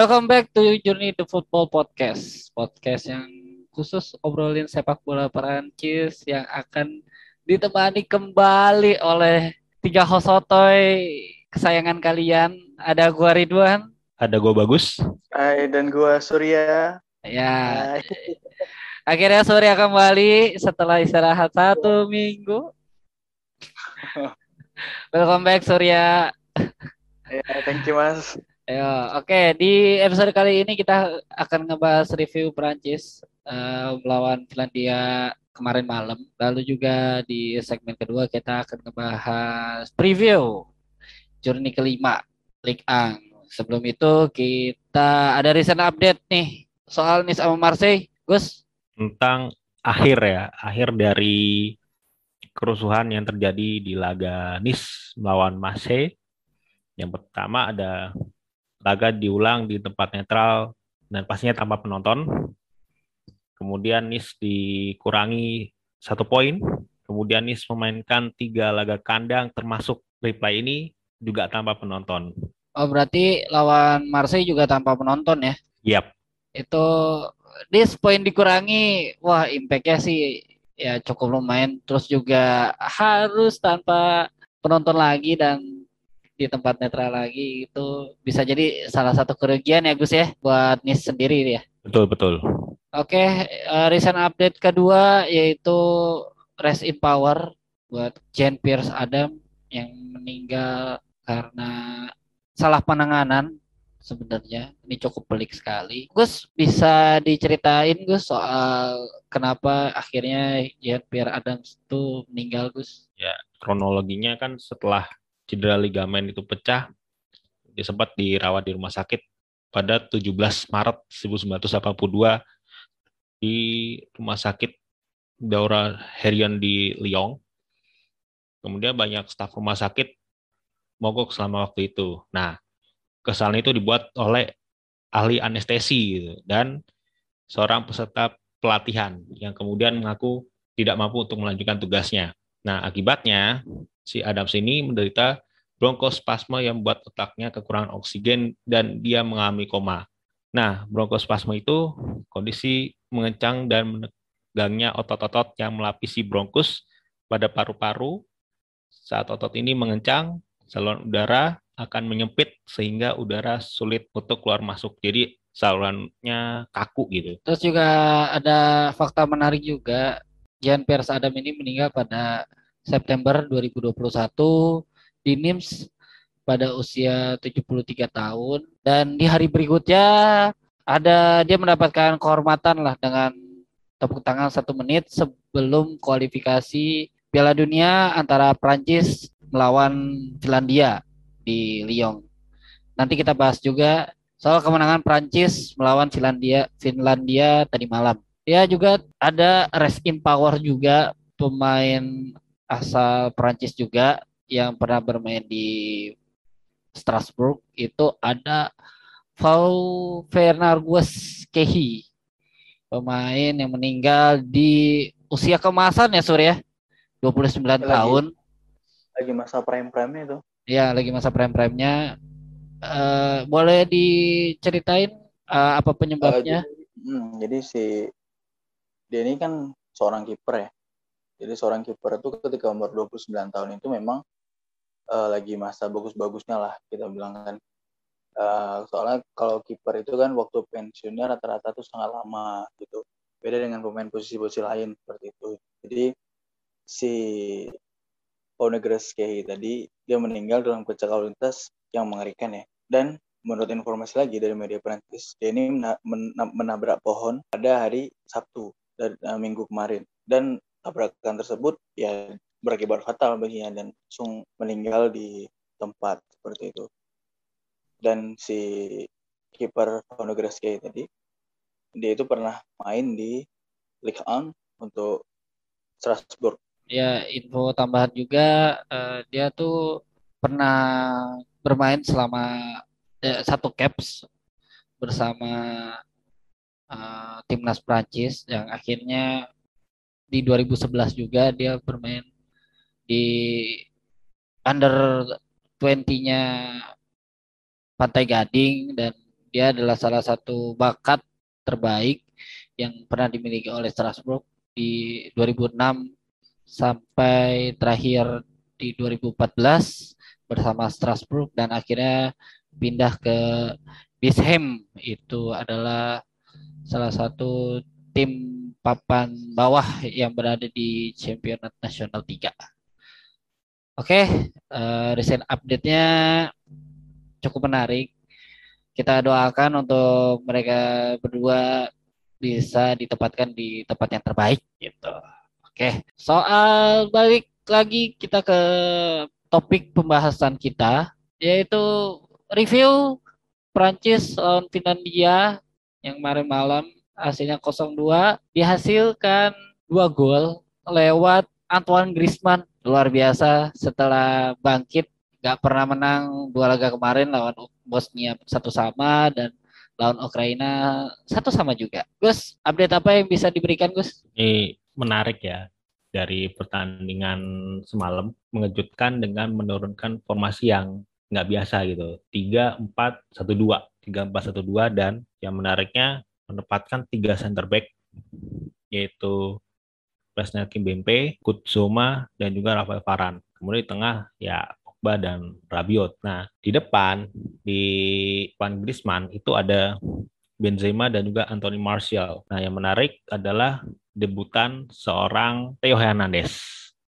Welcome back to Journey the Football Podcast. Podcast yang khusus obrolin sepak bola Perancis yang akan ditemani kembali oleh tiga hosotoy kesayangan kalian. Ada gua Ridwan. Ada gua Bagus. Hai, dan gua Surya. Ya. Akhirnya Surya kembali setelah istirahat satu minggu. Welcome back Surya. Ya, thank you Mas. Ayo, oke okay. di episode kali ini kita akan ngebahas review Prancis uh, melawan Finlandia kemarin malam. Lalu juga di segmen kedua kita akan ngebahas preview journey kelima Ligue 1. Sebelum itu kita ada recent update nih soal Nice sama Marseille. Gus? Tentang akhir ya, akhir dari kerusuhan yang terjadi di laga Nice melawan Marseille. Yang pertama ada laga diulang di tempat netral dan pastinya tanpa penonton. Kemudian Nis dikurangi satu poin. Kemudian Nis memainkan tiga laga kandang termasuk replay ini juga tanpa penonton. Oh berarti lawan Marseille juga tanpa penonton ya? Yap. Itu Nis poin dikurangi, wah impactnya sih ya cukup lumayan. Terus juga harus tanpa penonton lagi dan di tempat netral lagi itu bisa jadi salah satu kerugian ya Gus ya buat NIS sendiri ya. Betul betul. Oke, uh, recent update kedua yaitu rest in power buat Jean Pierce Adam yang meninggal karena salah penanganan sebenarnya ini cukup pelik sekali. Gus bisa diceritain Gus soal kenapa akhirnya Jean Pierre Adams itu meninggal Gus? Ya kronologinya kan setelah cedera ligamen itu pecah, dia sempat dirawat di rumah sakit pada 17 Maret 1982 di rumah sakit Daura Herion di Lyon. Kemudian banyak staf rumah sakit mogok selama waktu itu. Nah, kesalahan itu dibuat oleh ahli anestesi gitu, dan seorang peserta pelatihan yang kemudian mengaku tidak mampu untuk melanjutkan tugasnya. Nah, akibatnya si Adams ini menderita bronkospasme yang membuat otaknya kekurangan oksigen dan dia mengalami koma. Nah, bronkospasme itu kondisi mengencang dan menegangnya otot-otot yang melapisi bronkus pada paru-paru. Saat otot ini mengencang, saluran udara akan menyempit sehingga udara sulit untuk keluar masuk. Jadi salurannya kaku gitu. Terus juga ada fakta menarik juga Jan Pers Adam ini meninggal pada September 2021 di NIMS pada usia 73 tahun dan di hari berikutnya ada dia mendapatkan kehormatan lah dengan tepuk tangan satu menit sebelum kualifikasi Piala Dunia antara Prancis melawan Finlandia di Lyon. Nanti kita bahas juga soal kemenangan Prancis melawan Finlandia Finlandia tadi malam. Ya juga ada rest in power juga pemain asal Prancis juga yang pernah bermain di Strasbourg. Itu ada Fau Fernargues Kehi pemain yang meninggal di usia kemasan ya Surya 29 lagi, tahun. Lagi masa prime prime itu. Ya lagi masa prime prime-nya uh, boleh diceritain uh, apa penyebabnya? Uh, jadi, hmm, jadi si dia ini kan seorang kiper ya. Jadi seorang kiper itu ketika umur 29 tahun itu memang uh, lagi masa bagus-bagusnya lah kita bilang kan. Uh, soalnya kalau kiper itu kan waktu pensiunnya rata-rata tuh sangat lama gitu. Beda dengan pemain posisi-posisi lain seperti itu. Jadi si Onegreski tadi dia meninggal dalam kecelakaan lintas yang mengerikan ya. Dan menurut informasi lagi dari media Prancis, dia ini menabrak pohon pada hari Sabtu dari uh, minggu kemarin. Dan tabrakan tersebut ya berakibat fatal baginya dan langsung meninggal di tempat seperti itu. Dan si kiper Fonogreski tadi dia itu pernah main di Ligue 1 untuk Strasbourg. Ya info tambahan juga uh, dia tuh pernah bermain selama eh, satu caps bersama uh, timnas Prancis yang akhirnya di 2011 juga dia bermain di under 20-nya Pantai Gading dan Dia adalah salah satu bakat terbaik yang pernah dimiliki oleh Strasbourg di 2006 sampai terakhir di 2014 bersama Strasbourg dan akhirnya pindah ke Bisham. Itu adalah salah satu tim papan bawah yang berada di Championat Nasional 3. Oke, uh, recent update-nya cukup menarik. Kita doakan untuk mereka berdua bisa ditempatkan di tempat yang terbaik gitu. Oke, soal balik lagi kita ke topik pembahasan kita yaitu review Prancis lawan Finlandia yang kemarin malam hasilnya 0-2 dihasilkan dua gol lewat Antoine Griezmann luar biasa setelah bangkit gak pernah menang dua laga kemarin lawan Bosnia satu sama dan lawan Ukraina satu sama juga. Gus, update apa yang bisa diberikan Gus? Ini menarik ya dari pertandingan semalam mengejutkan dengan menurunkan formasi yang nggak biasa gitu. tiga empat satu dua tiga empat satu dua dan yang menariknya menempatkan tiga center back yaitu Presnel Kimpembe, Kutsuma, dan juga Rafael Varane. Kemudian di tengah ya Pogba dan Rabiot. Nah, di depan di Van Griezmann itu ada Benzema dan juga Anthony Martial. Nah, yang menarik adalah debutan seorang Theo Hernandez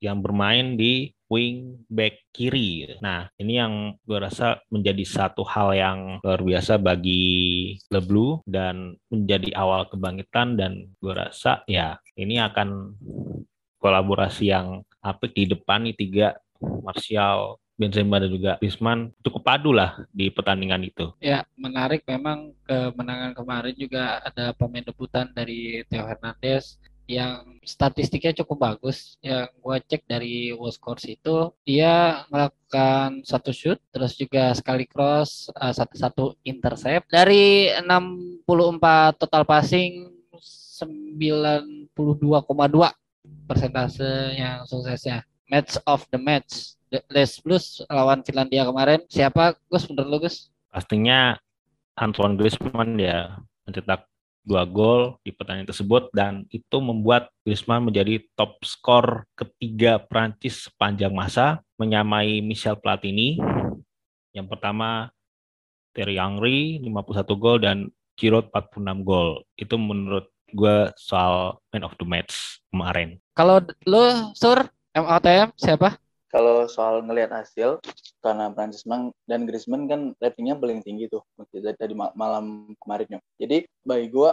yang bermain di wing back kiri. Nah, ini yang gue rasa menjadi satu hal yang luar biasa bagi Le Blue dan menjadi awal kebangkitan dan gue rasa ya ini akan kolaborasi yang apik di depan nih tiga Martial, Benzema dan juga Griezmann cukup padu lah di pertandingan itu. Ya, menarik memang kemenangan kemarin juga ada pemain debutan dari Theo Hernandez yang statistiknya cukup bagus. Yang gue cek dari Scores itu dia melakukan satu shoot, terus juga sekali cross, uh, satu-satu intercept. Dari 64 total passing 92,2 persentase yang suksesnya. Match of the match. Les Blues lawan Finlandia kemarin. Siapa Gus menurut lu Gus? Pastinya Antoine Griezmann ya mencetak dua gol di pertandingan tersebut dan itu membuat Griezmann menjadi top skor ketiga Prancis sepanjang masa menyamai Michel Platini. Yang pertama Thierry Henry 51 gol dan Giroud 46 gol. Itu menurut gue soal man of the match kemarin. Kalau lo Sur MOTM siapa? Kalau soal ngelihat hasil karena Prancis menang dan Griezmann kan ratingnya paling tinggi tuh dari malam kemarinnya. Jadi bagi gue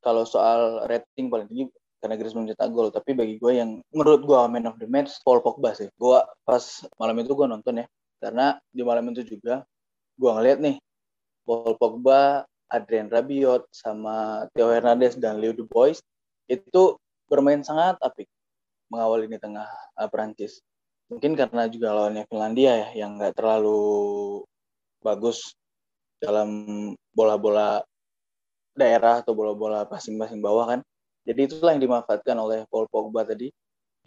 kalau soal rating paling tinggi karena Griezmann mencetak gol tapi bagi gue yang menurut gue man of the match Paul Pogba sih gue pas malam itu gue nonton ya karena di malam itu juga gue ngeliat nih Paul Pogba Adrian Rabiot sama Theo Hernandez dan Leo Dubois itu bermain sangat apik mengawali di tengah uh, Perancis mungkin karena juga lawannya Finlandia ya yang nggak terlalu bagus dalam bola-bola daerah atau bola-bola passing-passing bawah kan. Jadi itulah yang dimanfaatkan oleh Paul Pogba tadi.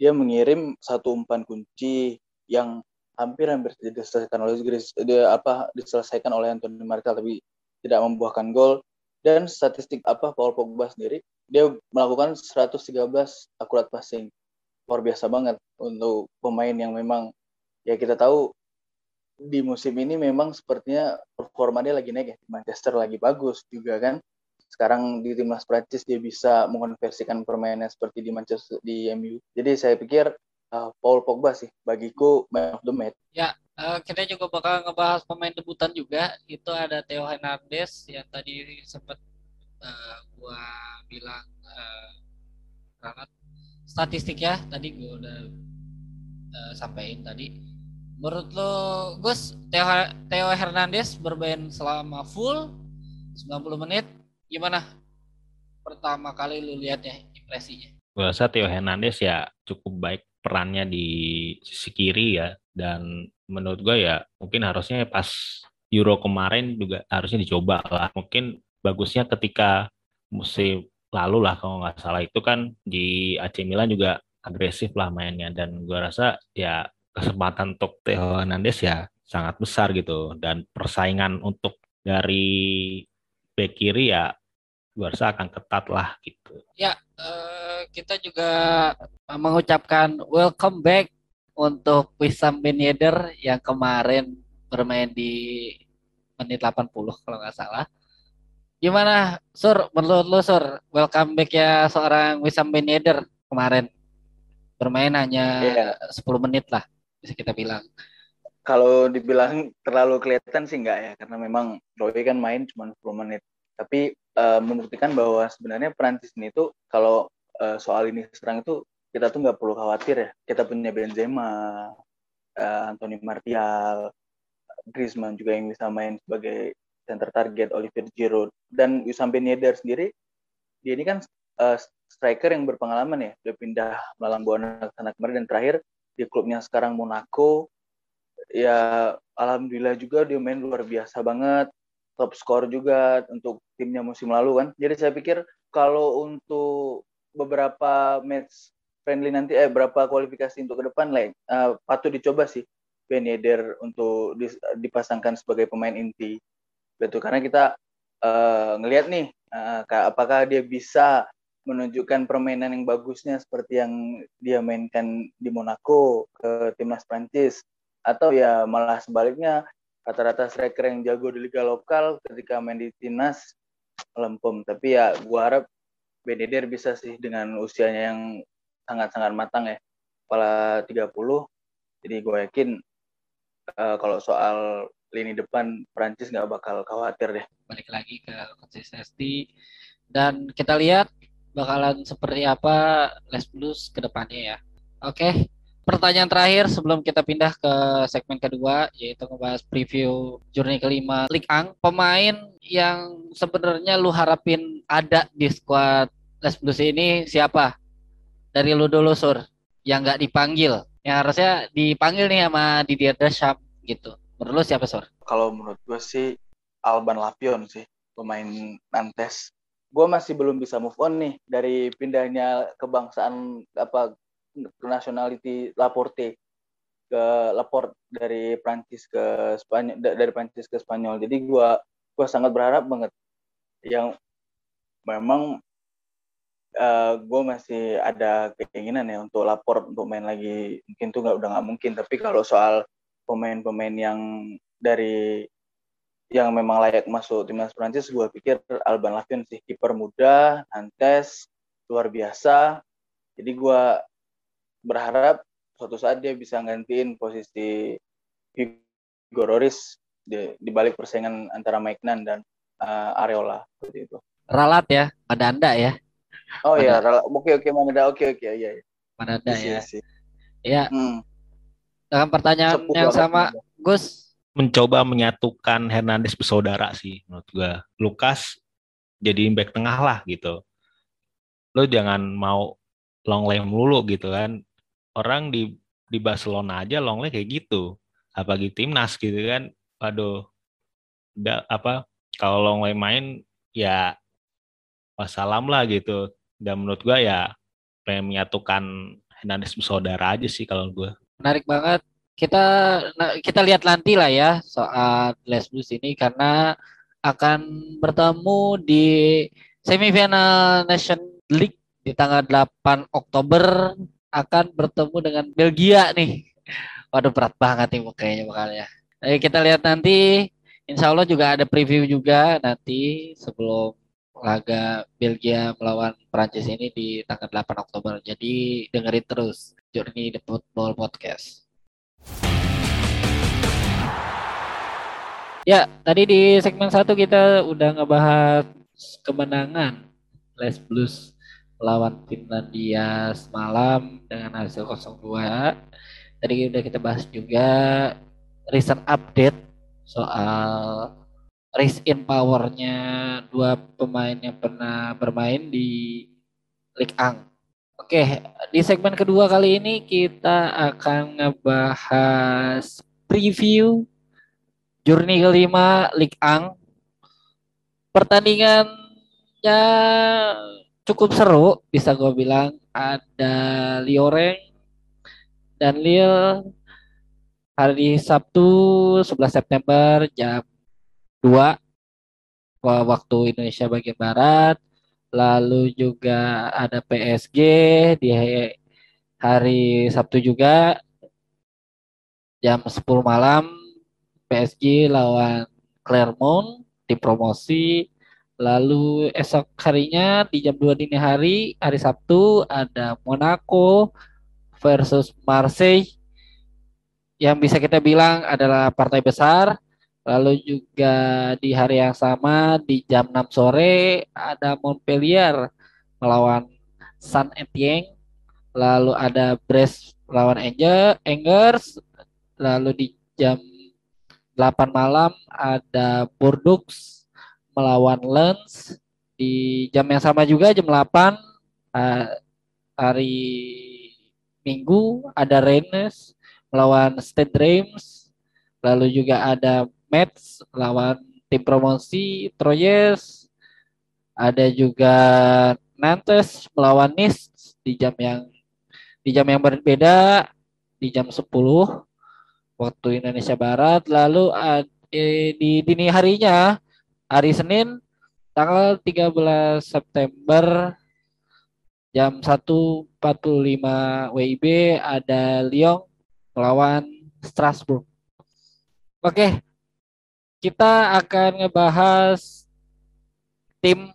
Dia mengirim satu umpan kunci yang hampir hampir diselesaikan oleh apa diselesaikan oleh Anthony Martial tapi tidak membuahkan gol dan statistik apa Paul Pogba sendiri dia melakukan 113 akurat passing luar biasa banget untuk pemain yang memang ya kita tahu di musim ini memang sepertinya performa dia lagi naik ya. Manchester lagi bagus juga kan. Sekarang di timnas Prancis dia bisa mengonversikan permainannya seperti di Manchester di MU jadi saya pikir uh, Paul Pogba sih bagiku man of the match. Ya uh, kita juga bakal ngebahas pemain debutan juga. Itu ada Theo Hernandez yang tadi sempat uh, gua bilang uh, statistik ya tadi gue udah uh, sampaikan tadi. Menurut lo Gus Theo, Theo Hernandez bermain selama full 90 menit gimana? Pertama kali lu lihatnya impresinya. Gue rasa Theo Hernandez ya cukup baik perannya di sisi kiri ya dan menurut gue ya mungkin harusnya pas Euro kemarin juga harusnya dicoba lah. Mungkin bagusnya ketika musim lalu lah kalau nggak salah itu kan di AC Milan juga agresif lah mainnya dan gue rasa ya kesempatan untuk Theo Hernandez ya sangat besar gitu dan persaingan untuk dari back kiri ya gue rasa akan ketat lah gitu. Ya, uh, kita juga mengucapkan welcome back untuk Wissam Ben Yedder yang kemarin bermain di menit 80 kalau nggak salah. Gimana, Sur? Menurut lo, Sur, welcome back ya seorang Wissam Ben Yedder kemarin. Bermain hanya yeah. Iya. 10 menit lah, bisa kita bilang. Kalau dibilang terlalu kelihatan sih enggak ya, karena memang Roy kan main cuma 10 menit. Tapi uh, membuktikan bahwa sebenarnya Perancis ini tuh kalau uh, soal ini serang itu kita tuh nggak perlu khawatir ya. Kita punya Benzema, uh, Anthony Martial, Griezmann juga yang bisa main sebagai center target, Olivier Giroud dan Wissam Ben sendiri dia ini kan uh, striker yang berpengalaman ya, udah pindah melalang buana sana kemarin dan terakhir di klubnya sekarang Monaco ya alhamdulillah juga dia main luar biasa banget top skor juga untuk timnya musim lalu kan. Jadi saya pikir kalau untuk beberapa match friendly nanti eh berapa kualifikasi untuk ke depan lah uh, patut dicoba sih Ben Yedder untuk dipasangkan sebagai pemain inti. Betul karena kita uh, ngelihat nih uh, apakah dia bisa menunjukkan permainan yang bagusnya seperti yang dia mainkan di Monaco ke timnas Prancis atau ya malah sebaliknya rata-rata striker yang jago di liga lokal ketika main di timnas lempem. Tapi ya gua harap Beneder bisa sih dengan usianya yang sangat-sangat matang ya kepala 30 jadi gue yakin uh, kalau soal lini depan Prancis nggak bakal khawatir deh. Balik lagi ke konsistensi. Dan kita lihat bakalan seperti apa Les Blues ke depannya ya. Oke pertanyaan terakhir sebelum kita pindah ke segmen kedua yaitu ngebahas preview journey kelima. League Ang pemain yang sebenarnya lu harapin ada di squad Les Blues ini siapa? Dari lu dulu yang nggak dipanggil. Yang harusnya dipanggil nih sama Didier Deschamps gitu menurut lu siapa sur kalau menurut gue sih Alban Lapion sih pemain Nantes. Gue masih belum bisa move on nih dari pindahnya kebangsaan apa nationality Laporte ke Laporte dari Prancis ke Spanyol dari Prancis ke Spanyol. Jadi gua gua sangat berharap banget. Yang memang uh, gue masih ada keinginan ya untuk lapor untuk main lagi. Mungkin tuh nggak udah nggak mungkin. Tapi kalau soal pemain-pemain yang dari yang memang layak masuk timnas Prancis gue pikir Alban Lavin sih kiper muda Nantes luar biasa jadi gue berharap suatu saat dia bisa gantiin posisi Hugo di, di balik persaingan antara Mike Nan dan uh, Areola seperti itu. Ralat ya, Madanda ya. Oh iya, ralat. Oke oke Madanda. Oke oke iya. iya. Madanda ya. Iya. Hmm. Dengan pertanyaan Sepuluh yang sama, juga. Gus? Mencoba menyatukan Hernandez bersaudara sih menurut gua. Lukas jadi back tengah lah gitu. Lo jangan mau long lane mulu gitu kan. Orang di di Barcelona aja Longley kayak gitu. Apalagi timnas gitu kan. Waduh. Udah apa kalau Longley main ya wassalam lah gitu. Dan menurut gua ya pengen menyatukan Hernandez bersaudara aja sih kalau gua menarik banget kita nah, kita lihat nanti lah ya soal Les Blues ini karena akan bertemu di semifinal Nation League di tanggal 8 Oktober akan bertemu dengan Belgia nih. Waduh berat banget nih kayaknya bakalnya. Jadi kita lihat nanti. Insya Allah juga ada preview juga nanti sebelum laga Belgia melawan Prancis ini di tanggal 8 Oktober. Jadi dengerin terus Journey the Football Podcast. Ya, tadi di segmen satu kita udah ngebahas kemenangan Les Blues melawan Finlandia semalam dengan hasil 0-2. Tadi udah kita bahas juga recent update soal race in powernya dua pemain yang pernah bermain di League Ang. Oke, di segmen kedua kali ini kita akan ngebahas preview journey kelima League Ang. Pertandingannya cukup seru bisa gue bilang ada Lioreng dan Lil hari Sabtu 11 September jam 2 waktu Indonesia bagian barat. Lalu juga ada PSG di hari Sabtu juga. Jam 10 malam PSG lawan Clermont di promosi. Lalu esok harinya di jam 2 dini hari, hari Sabtu ada Monaco versus Marseille. Yang bisa kita bilang adalah partai besar Lalu juga di hari yang sama di jam 6 sore ada Montpellier melawan San Etienne. Lalu ada Brest melawan Angers. Lalu di jam 8 malam ada Bordeaux melawan Lens. Di jam yang sama juga jam 8 uh, hari Minggu ada Rennes melawan Stade Reims. Lalu juga ada match lawan tim promosi Troyes. Ada juga Nantes melawan Nice di jam yang di jam yang berbeda di jam 10 waktu Indonesia Barat. Lalu eh, di dini harinya hari Senin tanggal 13 September jam 1.45 WIB ada Lyon melawan Strasbourg. Oke, kita akan ngebahas tim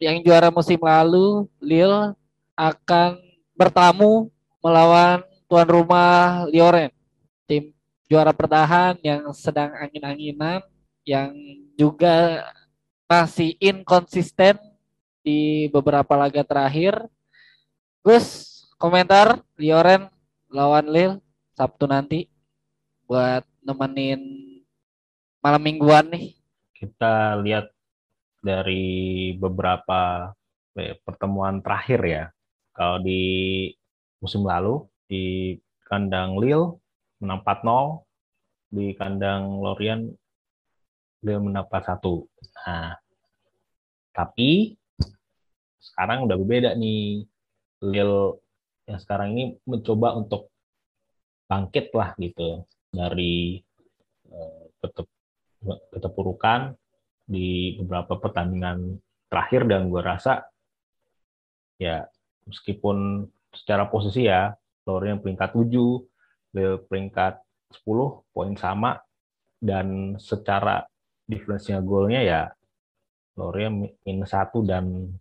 yang juara musim lalu, Lille akan bertamu melawan tuan rumah Lioren. Tim juara bertahan yang sedang angin-anginan, yang juga masih inkonsisten di beberapa laga terakhir. Gus, komentar Lioren lawan Lille Sabtu nanti buat nemenin malam mingguan nih? Kita lihat dari beberapa eh, pertemuan terakhir ya. Kalau di musim lalu di kandang Lille menang 4-0, di kandang Lorient Lille menang 4-1. Nah, tapi sekarang udah berbeda nih. Lille yang sekarang ini mencoba untuk bangkit lah gitu dari eh, keterpurukan di beberapa pertandingan terakhir dan gue rasa ya meskipun secara posisi ya Lorient peringkat 7, Lille peringkat 10, poin sama dan secara difference-nya golnya ya Lorient minus 1 dan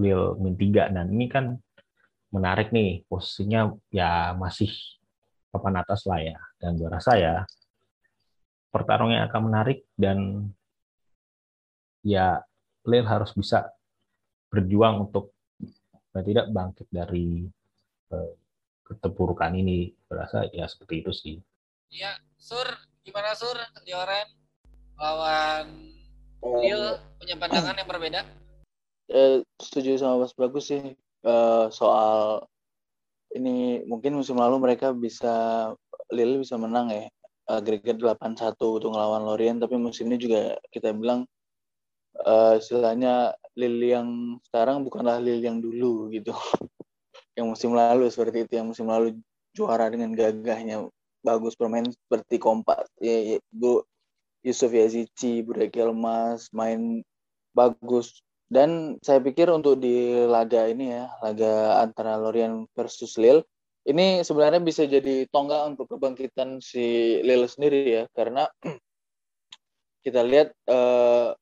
Lille min 3 dan ini kan menarik nih posisinya ya masih papan atas lah ya. Dan gue rasa ya pertarungan yang akan menarik dan ya Lille harus bisa berjuang untuk tidak bangkit dari uh, keterpurukan ini. Berasa ya seperti itu sih. Iya, Sur, gimana Sur? Lioren lawan Lille punya pandangan yang berbeda? Eh, setuju sama Mas Bagus sih uh, soal ini mungkin musim lalu mereka bisa Lille bisa menang ya agregat 8-1 untuk ngelawan Lorient tapi musim ini juga kita bilang uh, istilahnya Lille yang sekarang bukanlah Lille yang dulu gitu. Yang musim lalu seperti itu. Yang musim lalu juara dengan gagahnya. Bagus bermain seperti kompak. Ya, ya Bu Yusuf Yazici, Budek Elmas main bagus. Dan saya pikir untuk di laga ini ya laga antara Lorient versus Lille ini sebenarnya bisa jadi tonggak untuk kebangkitan si Lille sendiri ya karena kita lihat uh,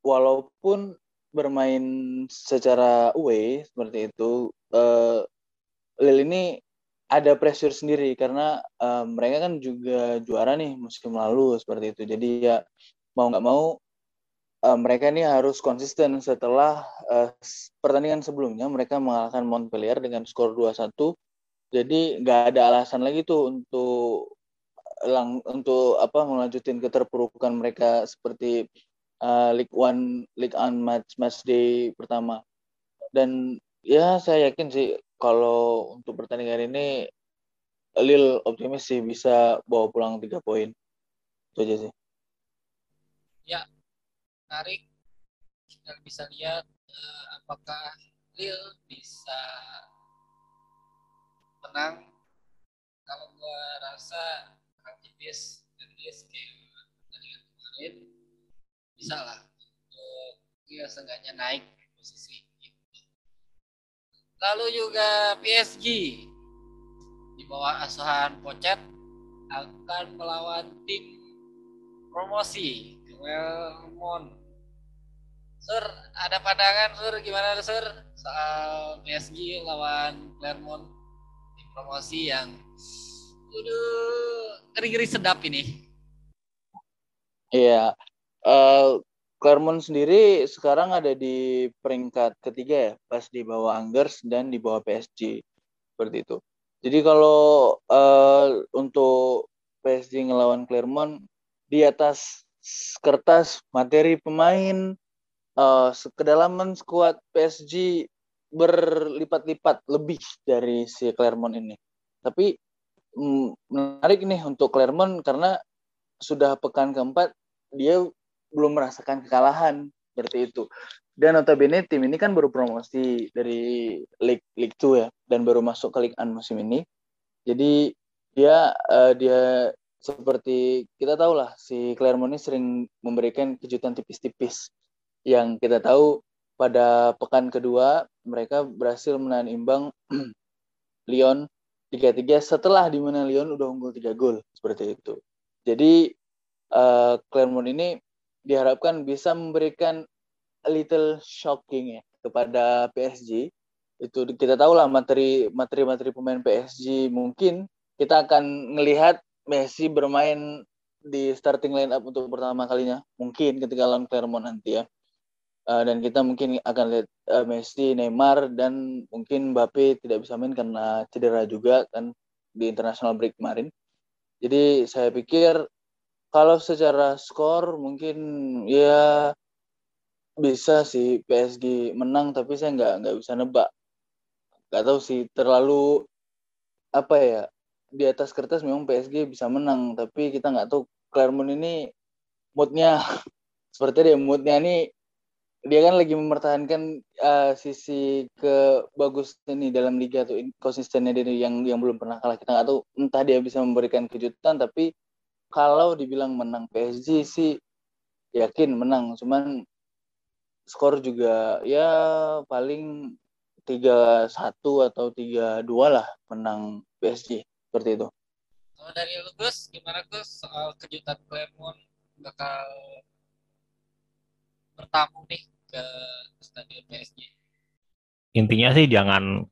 walaupun bermain secara away seperti itu uh, Lille ini ada pressure sendiri karena uh, mereka kan juga juara nih musim lalu seperti itu. Jadi ya mau nggak mau uh, mereka ini harus konsisten setelah uh, pertandingan sebelumnya mereka mengalahkan Montpellier dengan skor 2-1 jadi nggak ada alasan lagi tuh untuk lang untuk apa melanjutin keterpurukan mereka seperti uh, League One League One match match day pertama. Dan ya saya yakin sih kalau untuk pertandingan ini Lil optimis sih bisa bawa pulang tiga poin. Itu aja sih. Ya tarik kita bisa lihat uh, apakah Lil bisa menang. Kalau gue rasa aktivis dan DSK pertandingan kemarin bisa lah. Untuk ya seenggaknya naik posisi lalu juga PSG di bawah asuhan Pochet akan melawan tim promosi Clermont Sur, ada pandangan Sur? Gimana Sur? Soal PSG lawan Clermont promosi yang udah ngeri-ngeri sedap ini. Iya, uh, Clermont sendiri sekarang ada di peringkat ketiga ya, pas di bawah Angers dan di bawah PSG seperti itu. Jadi kalau uh, untuk PSG ngelawan Clermont di atas kertas materi pemain uh, kedalaman skuad PSG berlipat-lipat lebih dari si Clermont ini. Tapi mm, menarik nih untuk Clermont karena sudah pekan keempat dia belum merasakan kekalahan seperti itu. Dan notabene tim ini kan baru promosi dari League League 2 ya dan baru masuk ke League 1 musim ini. Jadi dia uh, dia seperti kita tahu lah si Clermont ini sering memberikan kejutan tipis-tipis yang kita tahu pada pekan kedua mereka berhasil menahan imbang Lyon 3-3 setelah di mana Lyon udah unggul 3 gol seperti itu. Jadi uh, Clermont ini diharapkan bisa memberikan a little shocking ya kepada PSG. Itu kita tahu lah materi materi materi pemain PSG mungkin kita akan melihat Messi bermain di starting line up untuk pertama kalinya mungkin ketika lawan Clermont nanti ya uh, dan kita mungkin akan lihat uh, Messi, Neymar dan mungkin Mbappe tidak bisa main karena cedera juga kan di international break kemarin. Jadi saya pikir kalau secara skor mungkin ya bisa sih PSG menang tapi saya nggak nggak bisa nebak. Gak tahu sih terlalu apa ya di atas kertas memang PSG bisa menang tapi kita nggak tahu Clermont ini moodnya seperti dia moodnya ini dia kan lagi mempertahankan uh, sisi kebagus ini dalam liga tuh konsistennya dia yang yang belum pernah kalah kita nggak tahu entah dia bisa memberikan kejutan tapi kalau dibilang menang PSG sih yakin menang cuman skor juga ya paling tiga satu atau tiga dua lah menang PSG seperti itu. Kalau dari lu Gus, gimana Gus soal kejutan Clermont bakal bertamu nih ke stadion PSG. Intinya sih jangan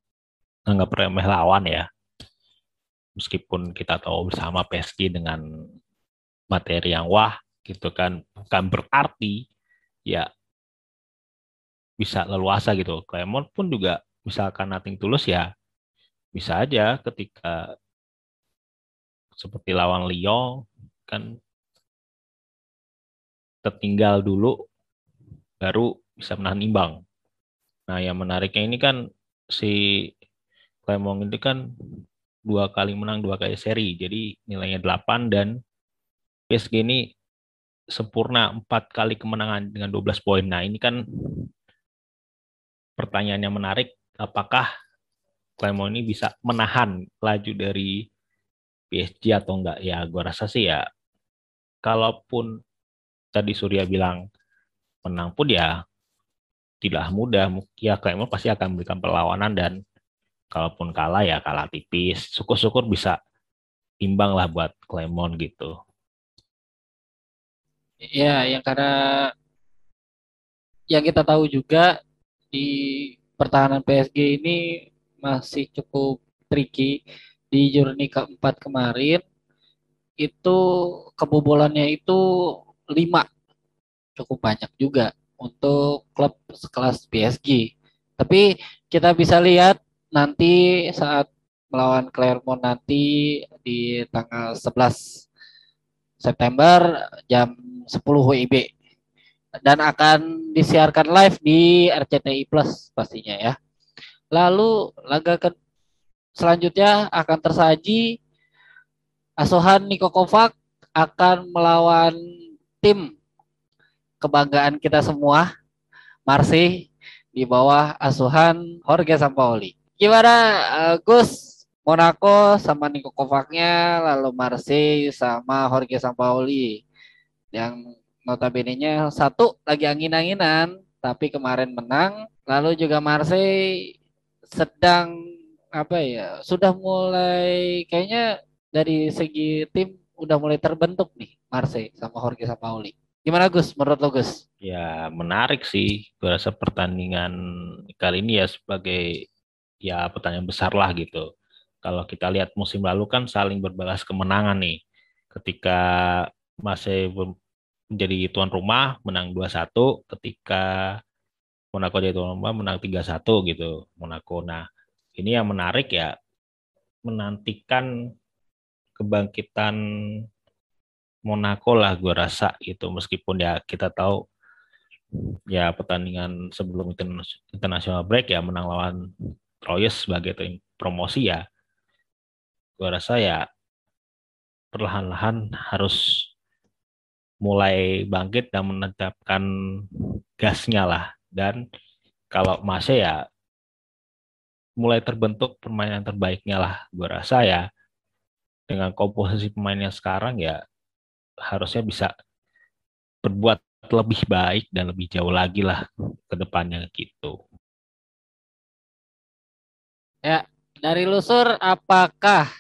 anggap remeh lawan ya. Meskipun kita tahu bersama PSG dengan materi yang wah gitu kan bukan berarti ya bisa leluasa gitu. Clermont pun juga misalkan nating tulus ya bisa aja ketika seperti lawan Lyon kan tertinggal dulu baru bisa menahan imbang. Nah, yang menariknya ini kan si Clermont itu kan dua kali menang dua kali seri, jadi nilainya 8 dan PSG ini sempurna empat kali kemenangan dengan 12 poin. Nah, ini kan pertanyaannya menarik, apakah Clermont ini bisa menahan laju dari PSG atau enggak? Ya, gue rasa sih ya, kalaupun tadi Surya bilang menang pun ya tidak mudah. Ya Clermont pasti akan memberikan perlawanan dan kalaupun kalah ya kalah tipis. Syukur-syukur bisa imbang lah buat Clermont gitu. Ya, yang karena yang kita tahu juga di pertahanan PSG ini masih cukup tricky di journey keempat kemarin itu kebobolannya itu lima cukup banyak juga untuk klub sekelas PSG. Tapi kita bisa lihat nanti saat melawan Clermont nanti di tanggal 11 September jam 10 WIB dan akan disiarkan live di RCTI Plus pastinya ya. Lalu laga ke selanjutnya akan tersaji Asuhan Niko Kovac akan melawan tim kebanggaan kita semua, Marsi di bawah asuhan Jorge Sampaoli. Gimana uh, Gus? Monaco sama Niko Kovacnya, lalu Marseille sama Jorge Sampaoli yang notabene-nya satu lagi angin-anginan, tapi kemarin menang. Lalu juga Marseille sedang apa ya sudah mulai kayaknya dari segi tim udah mulai terbentuk nih Marseille sama Jorge Sampaoli. Gimana Gus menurut lo Gus? Ya menarik sih. Gue rasa pertandingan kali ini ya sebagai ya pertandingan besar lah gitu. Kalau kita lihat musim lalu kan saling berbalas kemenangan nih. Ketika masih menjadi tuan rumah menang 2-1, ketika Monaco jadi tuan rumah menang 3-1 gitu Monaco. Nah, ini yang menarik ya menantikan kebangkitan Monaco lah gue rasa gitu meskipun ya kita tahu ya pertandingan sebelum international break ya menang lawan Troyes sebagai tim promosi ya gue rasa ya perlahan-lahan harus mulai bangkit dan menetapkan gasnya lah. Dan kalau masih ya mulai terbentuk permainan terbaiknya lah gue rasa ya. Dengan komposisi pemainnya sekarang ya harusnya bisa berbuat lebih baik dan lebih jauh lagi lah ke depannya gitu. Ya, dari Lusur apakah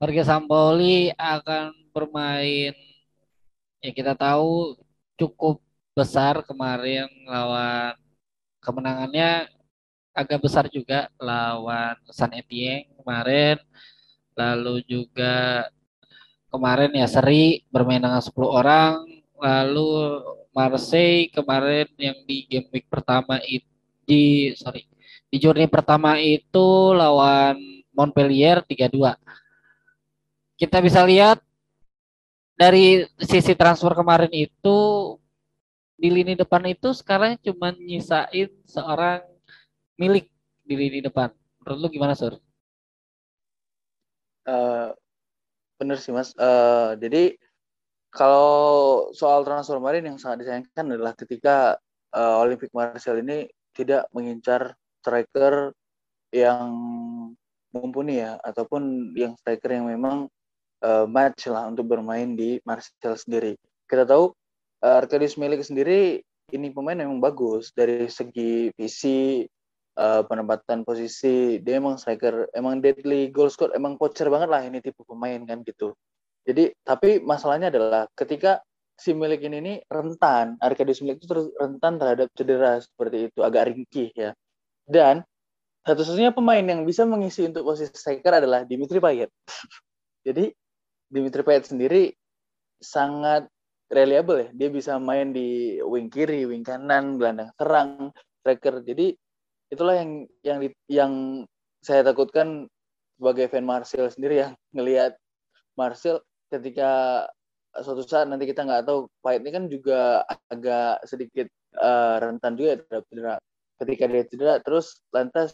Jorge Sampoli akan bermain ya kita tahu cukup besar kemarin lawan kemenangannya agak besar juga lawan San Etienne kemarin lalu juga kemarin ya seri bermain dengan 10 orang. Lalu Marseille kemarin yang di game week pertama itu di sorry di journey pertama itu lawan Montpellier 3-2 kita bisa lihat dari sisi transfer kemarin itu di lini depan itu sekarang cuma nyisain seorang milik di lini depan. Menurut lu gimana Sur? Uh, Bener sih mas. Uh, jadi kalau soal transfer kemarin yang sangat disayangkan adalah ketika uh, Olympic Marseille ini tidak mengincar striker yang mumpuni ya ataupun yang striker yang memang uh, match lah untuk bermain di Marseille sendiri. Kita tahu uh, Arkadius Milik sendiri ini pemain memang bagus dari segi visi uh, penempatan posisi dia emang striker emang deadly goal score emang poacher banget lah ini tipe pemain kan gitu. Jadi tapi masalahnya adalah ketika si milik ini rentan Arkadius milik itu terus rentan terhadap cedera seperti itu agak ringkih ya. Dan satu-satunya pemain yang bisa mengisi untuk posisi striker adalah Dimitri Payet. Jadi Dimitri Payet sendiri sangat reliable ya. Dia bisa main di wing kiri wing kanan gelandang serang striker. Jadi itulah yang yang yang saya takutkan sebagai fan Marcel sendiri yang ngelihat Marcel ketika suatu saat nanti kita nggak tahu Pahit ini kan juga agak sedikit uh, rentan juga ya terhadap cedera. Ketika dia cedera terus lantas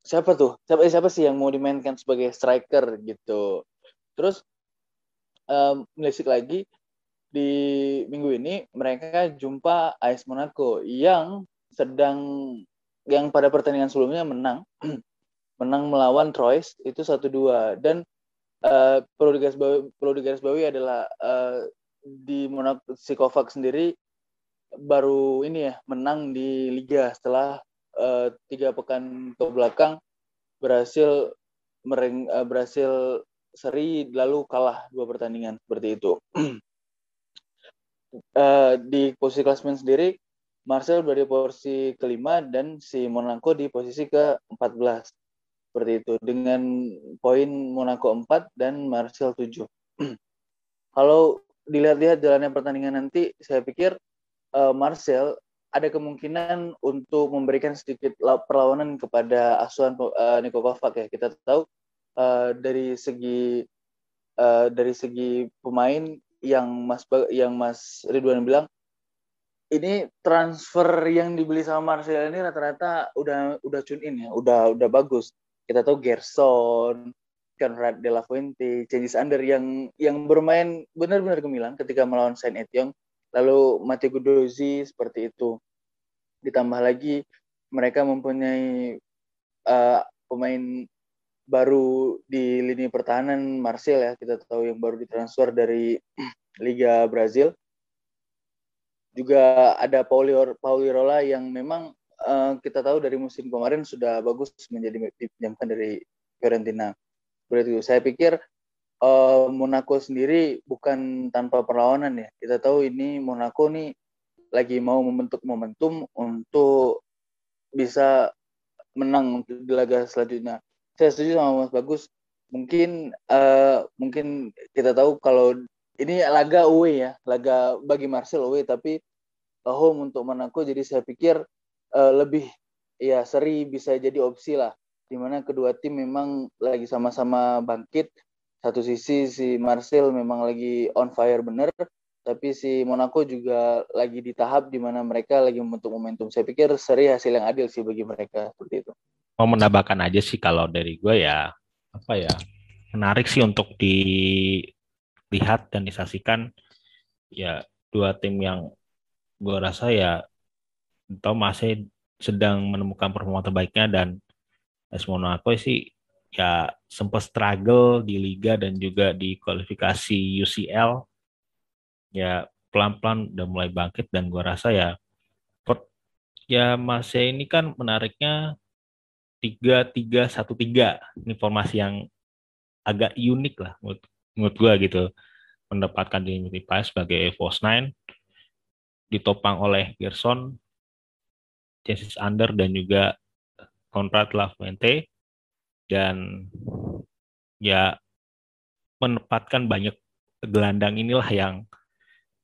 siapa tuh? Siapa siapa sih yang mau dimainkan sebagai striker gitu. Terus um, melisik lagi di minggu ini mereka jumpa AS Monaco yang sedang yang pada pertandingan sebelumnya menang. Menang melawan Troyes itu satu dua. Dan uh, perlu digarisbawahi perlu adalah uh, di Monaco si Kovac sendiri baru ini ya menang di liga setelah uh, tiga pekan ke belakang berhasil mereng uh, berhasil seri lalu kalah dua pertandingan seperti itu. Uh, di posisi klasmen sendiri Marcel berada di posisi kelima dan si Monaco di posisi ke-14. Seperti itu. Dengan poin Monaco 4 dan Marcel 7. Kalau dilihat-lihat jalannya pertandingan nanti, saya pikir uh, Marcel ada kemungkinan untuk memberikan sedikit perlawanan kepada asuhan uh, Niko Kovac ya. Kita tahu uh, dari segi uh, dari segi pemain yang Mas yang Mas Ridwan bilang ini transfer yang dibeli sama Marcel ini rata-rata udah udah tune in ya, udah udah bagus. Kita tahu Gerson, Conrad De La Fuente, Cengiz Under yang yang bermain benar-benar gemilang ketika melawan Saint Etienne. Lalu Mati Gudozi seperti itu. Ditambah lagi mereka mempunyai uh, pemain baru di lini pertahanan Marcel ya kita tahu yang baru ditransfer dari Liga Brazil juga ada Paulirola yang memang uh, kita tahu dari musim kemarin sudah bagus menjadi dipinjamkan dari Fiorentina. Berarti saya pikir uh, Monaco sendiri bukan tanpa perlawanan ya. Kita tahu ini Monaco nih lagi mau membentuk momentum untuk bisa menang di laga selanjutnya. Saya setuju sama Mas Bagus. Mungkin uh, mungkin kita tahu kalau ini laga away ya, laga bagi Marcel away tapi home untuk Monaco jadi saya pikir uh, lebih ya seri bisa jadi opsi lah di mana kedua tim memang lagi sama-sama bangkit satu sisi si Marcel memang lagi on fire bener tapi si Monaco juga lagi di tahap di mana mereka lagi membentuk momentum. Saya pikir seri hasil yang adil sih bagi mereka seperti itu. Mau menambahkan aja sih kalau dari gue ya apa ya menarik sih untuk dilihat dan disaksikan ya dua tim yang gue rasa ya atau masih sedang menemukan performa terbaiknya dan AS Monaco sih ya sempat struggle di liga dan juga di kualifikasi UCL ya pelan-pelan udah mulai bangkit dan gua rasa ya per, ya masih ini kan menariknya tiga tiga satu tiga. Ini formasi yang agak unik lah menurut, menurut gua gitu mendapatkan Dimitri Payet sebagai false nine ditopang oleh Gerson, Jessis Under dan juga Conrad Lafuente dan ya menempatkan banyak gelandang inilah yang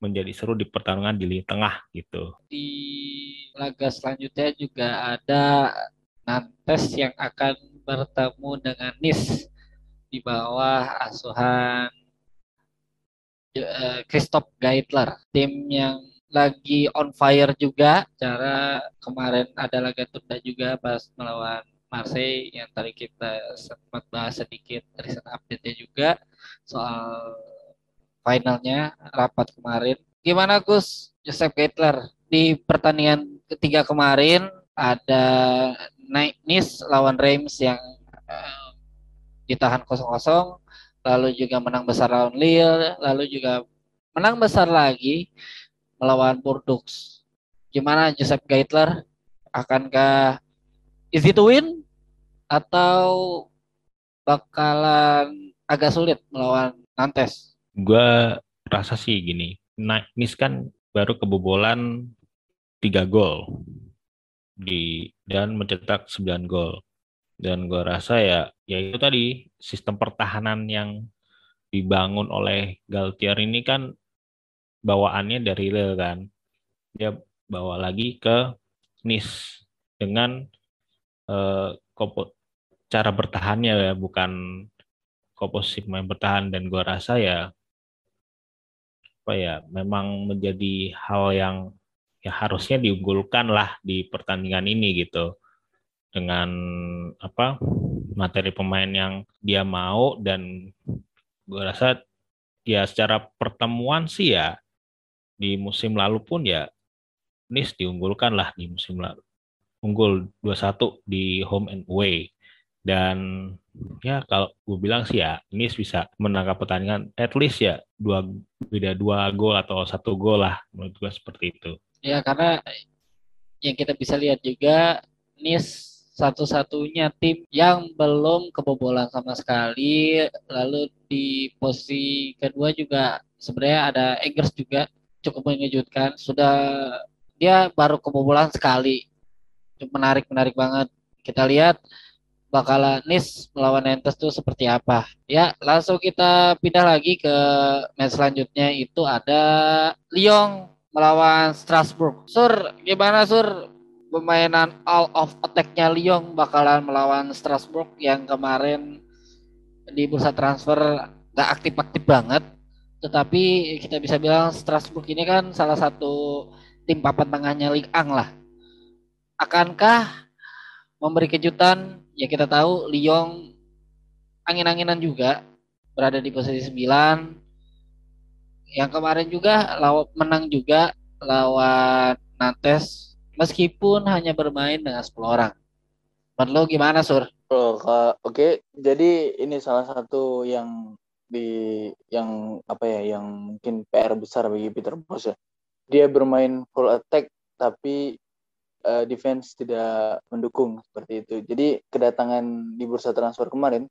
menjadi seru di pertarungan di lini tengah gitu. Di laga selanjutnya juga ada Nantes yang akan bertemu dengan Nis di bawah asuhan eh, Christoph Geitler, tim yang lagi on fire juga. Cara kemarin ada laga tunda juga pas melawan Marseille yang tadi kita sempat bahas sedikit recent update-nya juga soal finalnya rapat kemarin. Gimana Gus Joseph Geitler di pertandingan ketiga kemarin ada Nice lawan Reims yang uh, ditahan kosong-kosong, lalu juga menang besar lawan Lille, lalu juga menang besar lagi melawan Bordeaux. Gimana Joseph Geitler? Akankah easy to win atau bakalan agak sulit melawan Nantes? gue rasa sih gini, Nice kan baru kebobolan tiga gol di dan mencetak 9 gol. Dan gue rasa ya ya itu tadi sistem pertahanan yang dibangun oleh Galtier ini kan bawaannya dari Lille kan. Dia bawa lagi ke Nice dengan uh, cara bertahannya ya bukan komposisi main bertahan dan gue rasa ya apa ya memang menjadi hal yang ya harusnya diunggulkan lah di pertandingan ini gitu dengan apa materi pemain yang dia mau dan gue rasa ya secara pertemuan sih ya di musim lalu pun ya Nis diunggulkan lah di musim lalu unggul 2-1 di home and away. Dan ya kalau gue bilang sih ya ini bisa menangkap pertandingan at least ya dua beda dua gol atau satu gol lah menurut gue seperti itu. Ya karena yang kita bisa lihat juga Nis satu-satunya tim yang belum kebobolan sama sekali lalu di posisi kedua juga sebenarnya ada Eggers juga cukup mengejutkan sudah dia baru kebobolan sekali menarik menarik banget kita lihat bakalan Nis melawan Nantes itu seperti apa. Ya, langsung kita pindah lagi ke match selanjutnya itu ada Lyon melawan Strasbourg. Sur, gimana Sur? Pemainan all of attack-nya Lyon bakalan melawan Strasbourg yang kemarin di bursa transfer gak aktif-aktif banget. Tetapi kita bisa bilang Strasbourg ini kan salah satu tim papan tengahnya Ligue 1 lah. Akankah memberi kejutan ya kita tahu Lyon angin-anginan juga berada di posisi 9 yang kemarin juga menang juga lawan Nantes meskipun hanya bermain dengan 10 orang. Menurut gimana Sur? Oh, oke, okay. jadi ini salah satu yang di yang apa ya yang mungkin PR besar bagi Peter Bos ya. dia bermain full attack tapi uh, defense tidak mendukung seperti itu. Jadi kedatangan di bursa transfer kemarin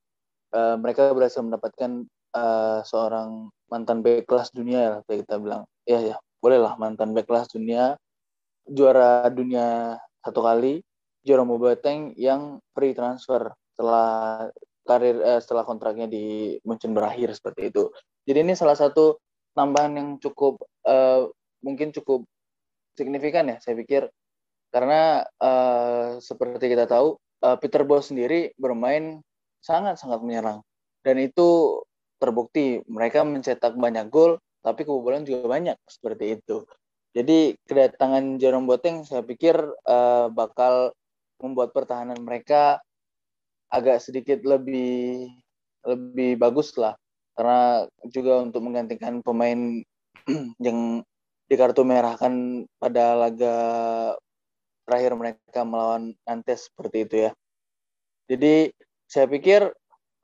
uh, mereka berhasil mendapatkan uh, seorang mantan back kelas dunia ya kita bilang. Ya ya, bolehlah mantan back kelas dunia, juara dunia satu kali, Jerome Boateng yang free transfer setelah karir eh, setelah kontraknya di Munchen berakhir seperti itu. Jadi ini salah satu tambahan yang cukup uh, mungkin cukup signifikan ya saya pikir karena uh, seperti kita tahu uh, Peter Bos sendiri bermain sangat-sangat menyerang dan itu terbukti mereka mencetak banyak gol tapi kebobolan juga banyak seperti itu. Jadi kedatangan Jerome Boateng saya pikir uh, bakal membuat pertahanan mereka agak sedikit lebih lebih bagus lah karena juga untuk menggantikan pemain yang di kartu merah kan pada laga terakhir mereka melawan Nantes seperti itu ya. Jadi saya pikir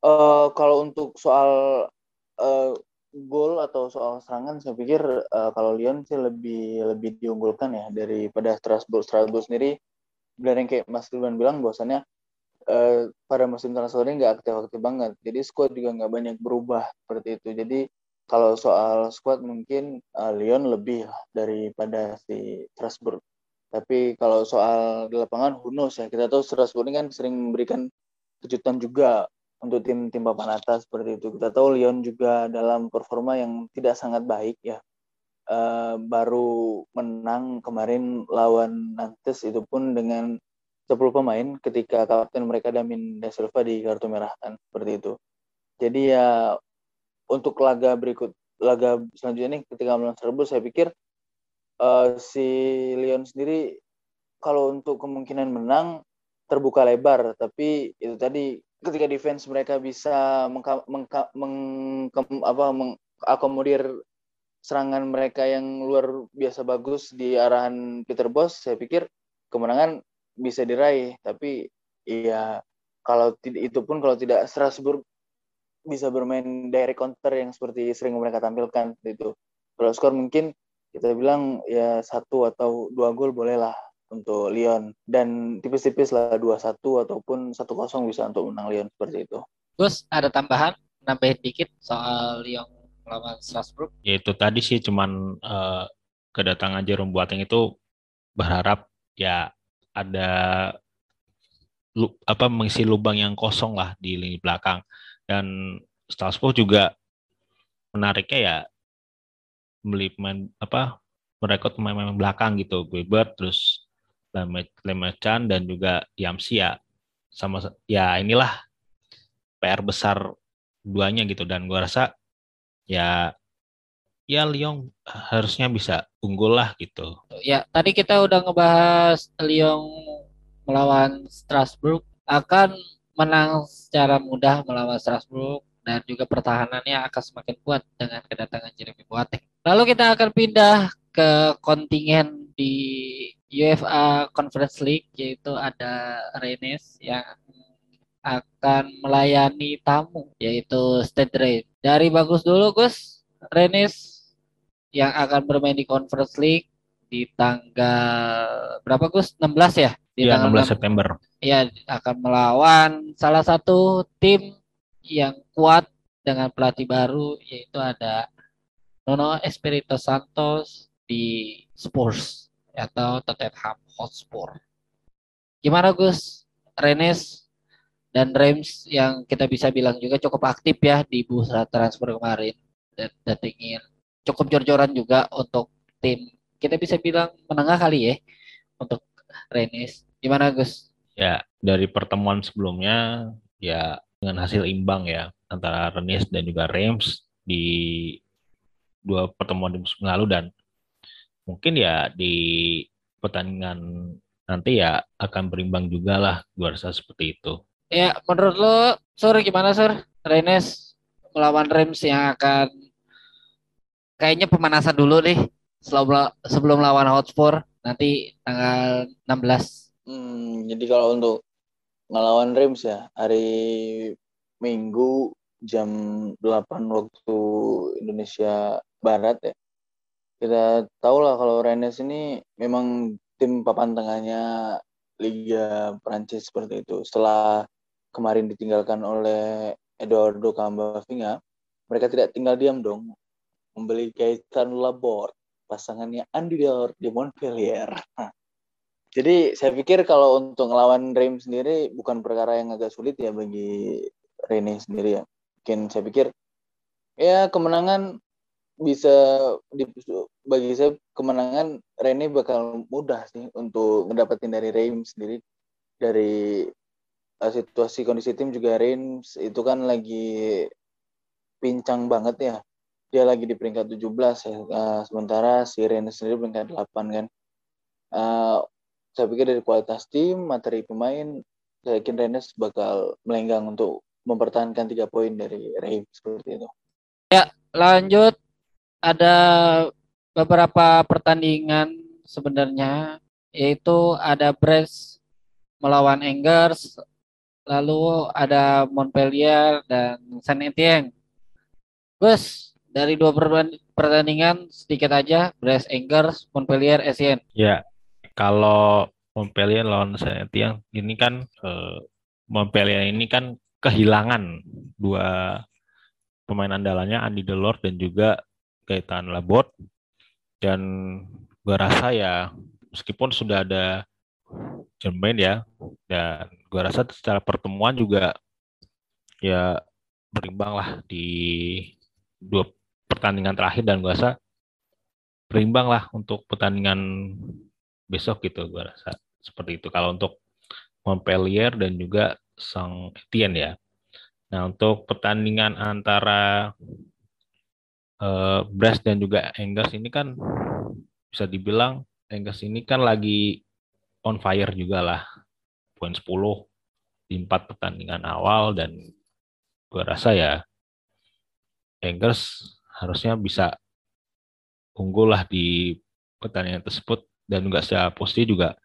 uh, kalau untuk soal uh, gol atau soal serangan saya pikir uh, kalau Lyon sih lebih lebih diunggulkan ya daripada Strasbourg. Strasbourg sendiri benar yang kayak Mas Ridwan bilang bahwasannya uh, pada musim transfer ini nggak aktif-aktif banget. Jadi squad juga nggak banyak berubah seperti itu. Jadi kalau soal squad mungkin uh, Lyon lebih daripada si Strasbourg. Tapi kalau soal di lapangan, knows ya. Kita tahu Strasbourg ini kan sering memberikan kejutan juga untuk tim-tim papan atas seperti itu. Kita tahu Lyon juga dalam performa yang tidak sangat baik ya. Uh, baru menang kemarin lawan Nantes itu pun dengan 10 pemain ketika kapten mereka Damin Da Silva di kartu merah kan seperti itu. Jadi ya untuk laga berikut laga selanjutnya nih ketika melawan Strasbourg saya pikir uh, si Lyon sendiri kalau untuk kemungkinan menang terbuka lebar tapi itu tadi ketika defense mereka bisa mengka, mengka, meng, mengakomodir serangan mereka yang luar biasa bagus di arahan Peter Bos saya pikir kemenangan bisa diraih. Tapi ya kalau itu pun kalau tidak Strasbourg bisa bermain direct counter yang seperti sering mereka tampilkan itu. Kalau skor mungkin kita bilang ya satu atau dua gol bolehlah untuk Lyon dan tipis-tipis lah dua satu ataupun satu kosong bisa untuk menang Lyon seperti itu. Terus ada tambahan nambahin dikit soal Lyon melawan Strasbourg? Ya itu tadi sih cuman uh, kedatangan Jerome Boateng itu berharap ya ada lu, apa mengisi lubang yang kosong lah di lini belakang dan Strasbourg juga menariknya ya beli pemain apa merekrut pemain-pemain belakang gitu Weber terus Lemechan dan juga Yamsi ya sama ya inilah PR besar duanya gitu dan gua rasa ya ya Lyon harusnya bisa unggul lah gitu. Ya, tadi kita udah ngebahas Lyon melawan Strasbourg akan menang secara mudah melawan Strasbourg dan juga pertahanannya akan semakin kuat dengan kedatangan Jeremy Boateng. Lalu kita akan pindah ke kontingen di UEFA Conference League yaitu ada Rennes yang akan melayani tamu yaitu Stade Rennes. Dari bagus dulu Gus, Rennes yang akan bermain di Conference League di tanggal berapa Gus? 16 ya? Di ya, tanggal 16 September. Ya, akan melawan salah satu tim yang kuat dengan pelatih baru yaitu ada Nono Espirito Santos di Spurs atau Tottenham Hotspur. Gimana Gus? Rennes dan Reims yang kita bisa bilang juga cukup aktif ya di bursa transfer kemarin dan datengin cukup jor-joran juga untuk tim kita bisa bilang menengah kali ya untuk Rennes. Gimana Gus? Ya dari pertemuan sebelumnya ya dengan hasil imbang ya antara Rennes dan juga Reims di dua pertemuan di musim lalu dan mungkin ya di pertandingan nanti ya akan berimbang juga lah gue rasa seperti itu. Ya menurut lo Sur gimana Sur? Rennes melawan Reims yang akan kayaknya pemanasan dulu nih sebelum sebelum lawan Hotspur nanti tanggal 16. Hmm, jadi kalau untuk ngelawan Reims ya hari Minggu jam 8 waktu Indonesia Barat ya. Kita tahu lah kalau Rennes ini memang tim papan tengahnya Liga Prancis seperti itu. Setelah kemarin ditinggalkan oleh Eduardo Camavinga, mereka tidak tinggal diam dong. Membeli Gaetan Laborde, pasangannya Andy Dior di Montpellier. Jadi saya pikir kalau untuk ngelawan Reims sendiri bukan perkara yang agak sulit ya bagi Rene sendiri ya. Mungkin saya pikir ya kemenangan bisa di, bagi saya kemenangan Rene bakal mudah sih untuk mendapatkan dari Reims sendiri. Dari uh, situasi kondisi tim juga Reims itu kan lagi pincang banget ya. Dia lagi di peringkat 17 ya uh, sementara si Rennes sendiri peringkat 8 kan. Uh, saya pikir dari kualitas tim materi pemain saya yakin Rennes bakal melenggang untuk mempertahankan tiga poin dari Reims seperti itu. Ya lanjut ada beberapa pertandingan sebenarnya yaitu ada Brest melawan Angers, lalu ada Montpellier dan Saint Etienne. Gus, dari dua pertandingan sedikit aja Brest Angers, Montpellier, Etienne. Ya, kalau Montpellier lawan Saint Etienne ini kan eh, Montpellier ini kan kehilangan dua pemain andalannya Andy Delors dan juga Gaetan Labot dan gue rasa ya meskipun sudah ada Jermain ya dan gue rasa secara pertemuan juga ya berimbang lah di dua pertandingan terakhir dan gue rasa berimbang lah untuk pertandingan besok gitu gue rasa seperti itu kalau untuk Montpellier dan juga Sang Etienne ya. Nah untuk pertandingan antara uh, Brest dan juga Enggas ini kan bisa dibilang Enggas ini kan lagi on fire juga lah. Poin 10 di empat pertandingan awal dan gue rasa ya Engers harusnya bisa unggul lah di pertandingan tersebut dan juga secara posisi juga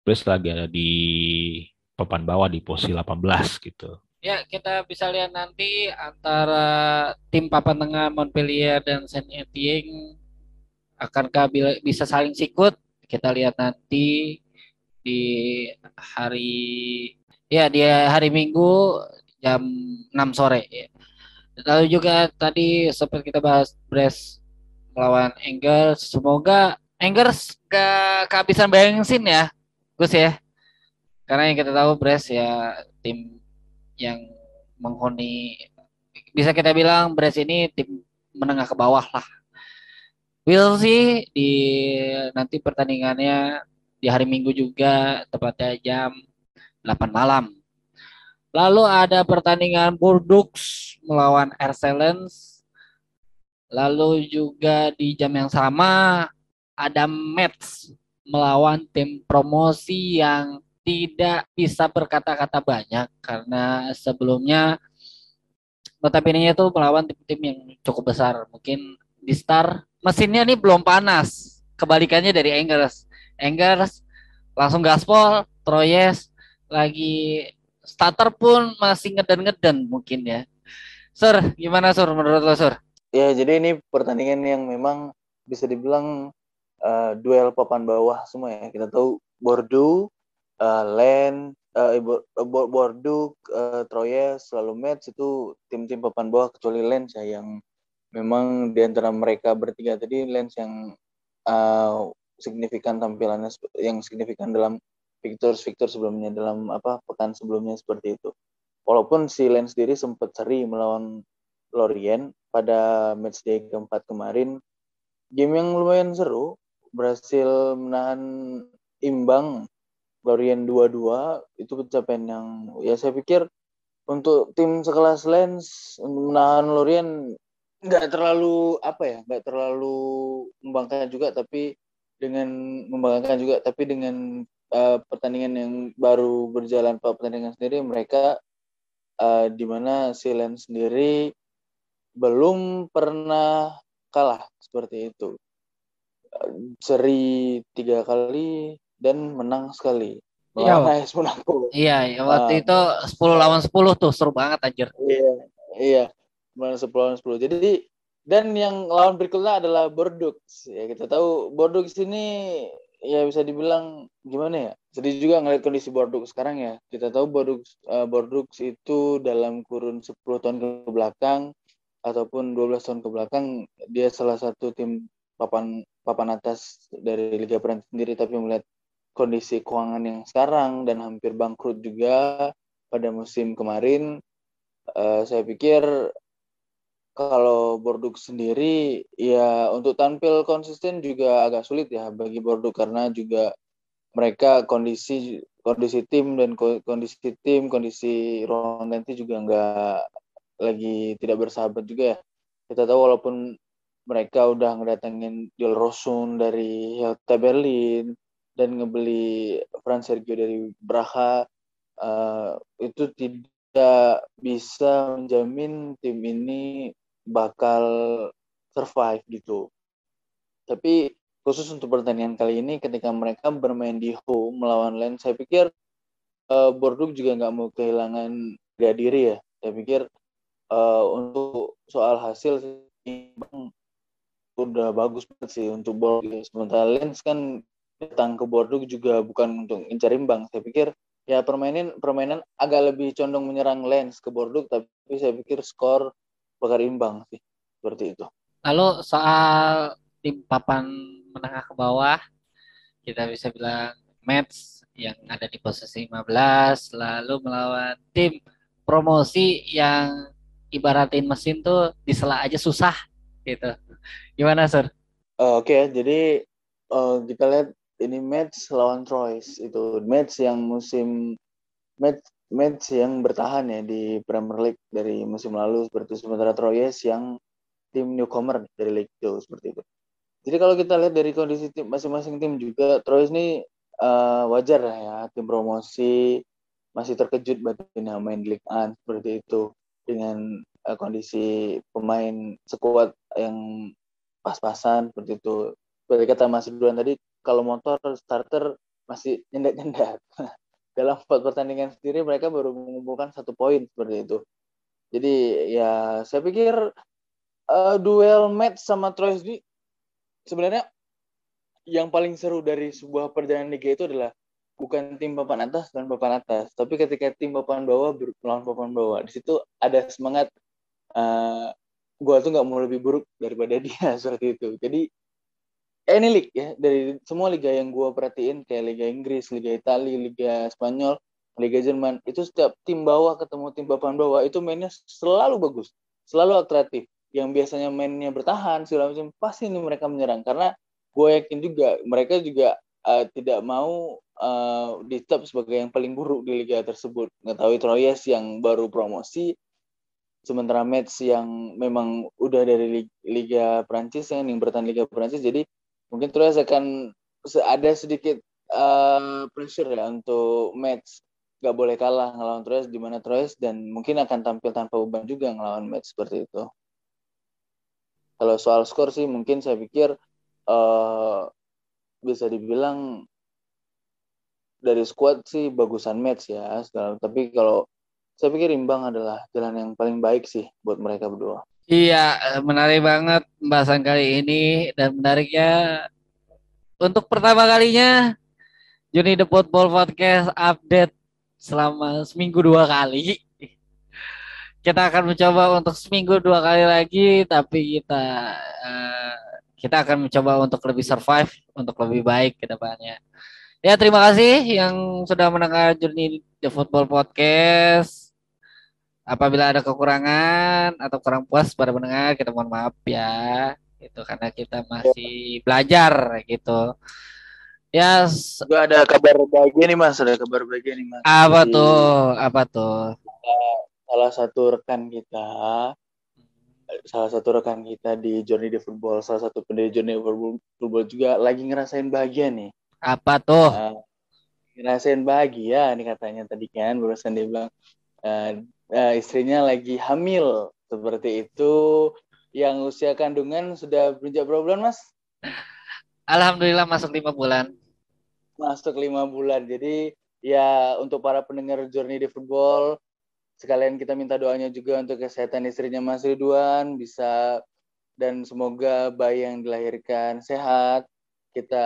Brest lagi ada di papan bawah di posisi 18 gitu. Ya, kita bisa lihat nanti antara tim papan tengah Montpellier dan Saint Etienne akankah bisa saling sikut? Kita lihat nanti di hari ya di hari Minggu jam 6 sore ya. Lalu juga tadi seperti kita bahas Brest melawan Angers, semoga Angers gak kehabisan bensin ya, Gus ya. Karena yang kita tahu Brest ya tim yang menghuni bisa kita bilang Brest ini tim menengah ke bawah lah. Will sih di nanti pertandingannya di hari Minggu juga tepatnya jam 8 malam. Lalu ada pertandingan Bordeaux melawan Excellence. Lalu juga di jam yang sama ada Mets melawan tim promosi yang tidak bisa berkata-kata banyak karena sebelumnya notabene itu melawan tim-tim yang cukup besar. Mungkin di Star mesinnya ini belum panas. Kebalikannya dari Engers. Engers langsung gaspol, Troyes lagi starter pun masih ngeden-ngeden mungkin ya. Sur, gimana Sur menurut lo Sur? Ya, jadi ini pertandingan yang memang bisa dibilang uh, duel papan bawah semua ya. Kita tahu Bordeaux uh, Len, uh, Bordeaux, uh, Troyes, selalu Mets itu tim-tim papan bawah kecuali Lens ya yang memang di antara mereka bertiga tadi Lens yang uh, signifikan tampilannya yang signifikan dalam Victor-Victor sebelumnya dalam apa pekan sebelumnya seperti itu. Walaupun si Lens sendiri sempat seri melawan Lorient pada matchday keempat kemarin, game yang lumayan seru, berhasil menahan imbang Lorient 2-2 itu pencapaian yang ya saya pikir untuk tim sekelas Lens menahan Lorient nggak terlalu apa ya nggak terlalu membanggakan juga tapi dengan membanggakan juga. Tapi dengan uh, pertandingan yang baru berjalan pada pertandingan sendiri mereka uh, di mana si Lens sendiri belum pernah kalah seperti itu. Seri tiga kali dan menang sekali. Iya, AS Monaco. Iya, ya, waktu uh, itu 10 lawan 10 tuh seru banget anjir. Iya, iya. 10 lawan 10. Jadi Dan yang lawan berikutnya adalah Bordeaux. Ya kita tahu Bordeaux ini ya bisa dibilang gimana ya? Sedih juga ngeliat kondisi Bordeaux sekarang ya. Kita tahu Bordeaux uh, Bordeaux itu dalam kurun 10 tahun ke belakang ataupun 12 tahun ke belakang dia salah satu tim papan papan atas dari Liga Prancis sendiri tapi melihat kondisi keuangan yang sekarang dan hampir bangkrut juga pada musim kemarin uh, saya pikir kalau Bordeaux sendiri ya untuk tampil konsisten juga agak sulit ya bagi Bordeaux karena juga mereka kondisi kondisi tim dan kondisi tim kondisi ruang ganti juga nggak lagi tidak bersahabat juga ya. Kita tahu walaupun mereka udah ngedatengin Joel Rosun dari Hertha Berlin dan ngebeli Fran Sergio dari Braha uh, itu tidak bisa menjamin tim ini bakal survive gitu. Tapi khusus untuk pertandingan kali ini ketika mereka bermain di home melawan Lens, saya pikir uh, Bordeaux juga nggak mau kehilangan gak diri ya. Saya pikir uh, untuk soal hasil imbang udah bagus banget sih untuk Bordeaux. Sementara Lens kan datang ke Bordeaux juga bukan untuk mencari imbang. Saya pikir ya permainan permainan agak lebih condong menyerang Lens ke Bordeaux, tapi saya pikir skor bakal imbang sih seperti itu. Lalu soal tim papan menengah ke bawah, kita bisa bilang match yang ada di posisi 15, lalu melawan tim promosi yang ibaratin mesin tuh disela aja susah gitu. Gimana, Sir? Uh, Oke, okay, jadi uh, kita lihat ini match lawan Troyes itu match yang musim match match yang bertahan ya di Premier League dari musim lalu seperti sementara Troyes yang tim newcomer dari League 2 seperti itu. Jadi kalau kita lihat dari kondisi tim masing-masing tim juga Troyes ini uh, wajar ya tim promosi masih terkejut batinnya main League 1 seperti itu dengan uh, kondisi pemain sekuat yang pas-pasan seperti itu. Seperti kata Mas Ridwan tadi kalau motor starter masih nyendat-nyendat. dalam empat pertandingan sendiri mereka baru mengumpulkan satu poin seperti itu. Jadi ya saya pikir uh, duel match sama Troyes ini sebenarnya yang paling seru dari sebuah perjalanan liga itu adalah bukan tim papan atas dan papan atas, tapi ketika tim papan bawah melawan papan bawah, di situ ada semangat uh, gua tuh nggak mau lebih buruk daripada dia seperti itu. Jadi any league ya dari semua liga yang gue perhatiin kayak Liga Inggris, Liga Italia, Liga Spanyol, Liga Jerman itu setiap tim bawah ketemu tim papan bawah itu mainnya selalu bagus, selalu atraktif. Yang biasanya mainnya bertahan segala macam pasti ini mereka menyerang karena gue yakin juga mereka juga uh, tidak mau uh, ditap sebagai yang paling buruk di liga tersebut. Ngetahui Troyes yang baru promosi, sementara Mets yang memang udah dari Liga Prancis yang bertahan Liga Prancis jadi mungkin terus akan ada sedikit uh, pressure ya untuk match nggak boleh kalah ngelawan Troyes di mana Troyes dan mungkin akan tampil tanpa beban juga ngelawan match seperti itu. Kalau soal skor sih mungkin saya pikir uh, bisa dibilang dari squad sih bagusan match ya. Tapi kalau saya pikir imbang adalah jalan yang paling baik sih buat mereka berdua. Iya, menarik banget pembahasan kali ini dan menariknya untuk pertama kalinya Juni The Football Podcast update selama seminggu dua kali. Kita akan mencoba untuk seminggu dua kali lagi, tapi kita uh, kita akan mencoba untuk lebih survive, untuk lebih baik ke depannya. Ya, terima kasih yang sudah mendengar Journey The Football Podcast. Apabila ada kekurangan atau kurang puas pada pendengar, kita mohon maaf ya. Itu karena kita masih belajar gitu. Ya, yes. Gua ada kabar bahagia nih Mas, ada kabar bahagia nih Mas. Apa Jadi, tuh? Apa tuh? Salah satu rekan kita salah satu rekan kita di Journey the Football, salah satu pendiri Journey the Football juga lagi ngerasain bahagia nih. Apa tuh? Uh, ngerasain bahagia nih katanya tadi kan, barusan dia bilang uh, uh, istrinya lagi hamil seperti itu yang usia kandungan sudah beranjak berapa bulan mas? Alhamdulillah masuk lima bulan. Masuk lima bulan. Jadi ya untuk para pendengar Journey di Football sekalian kita minta doanya juga untuk kesehatan istrinya Mas Ridwan bisa dan semoga bayi yang dilahirkan sehat kita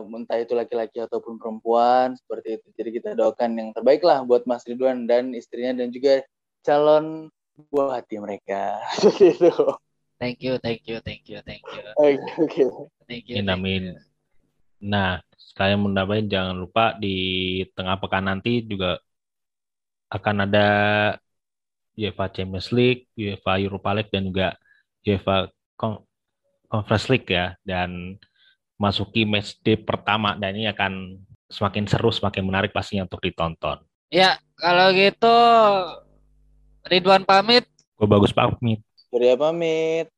uh, entah itu laki-laki ataupun perempuan seperti itu jadi kita doakan yang terbaik lah buat Mas Ridwan dan istrinya dan juga calon buah hati mereka. Gitu. Thank you thank you thank you thank you. Oke okay, thank you, thank you. nah sekalian menambahin jangan lupa di tengah pekan nanti juga akan ada UEFA Champions League, UEFA Europa League dan juga UEFA Conference League ya. Dan masuki match day pertama dan ini akan semakin seru semakin menarik pastinya untuk ditonton. Ya kalau gitu Ridwan pamit. Gue bagus pamit. Surya pamit.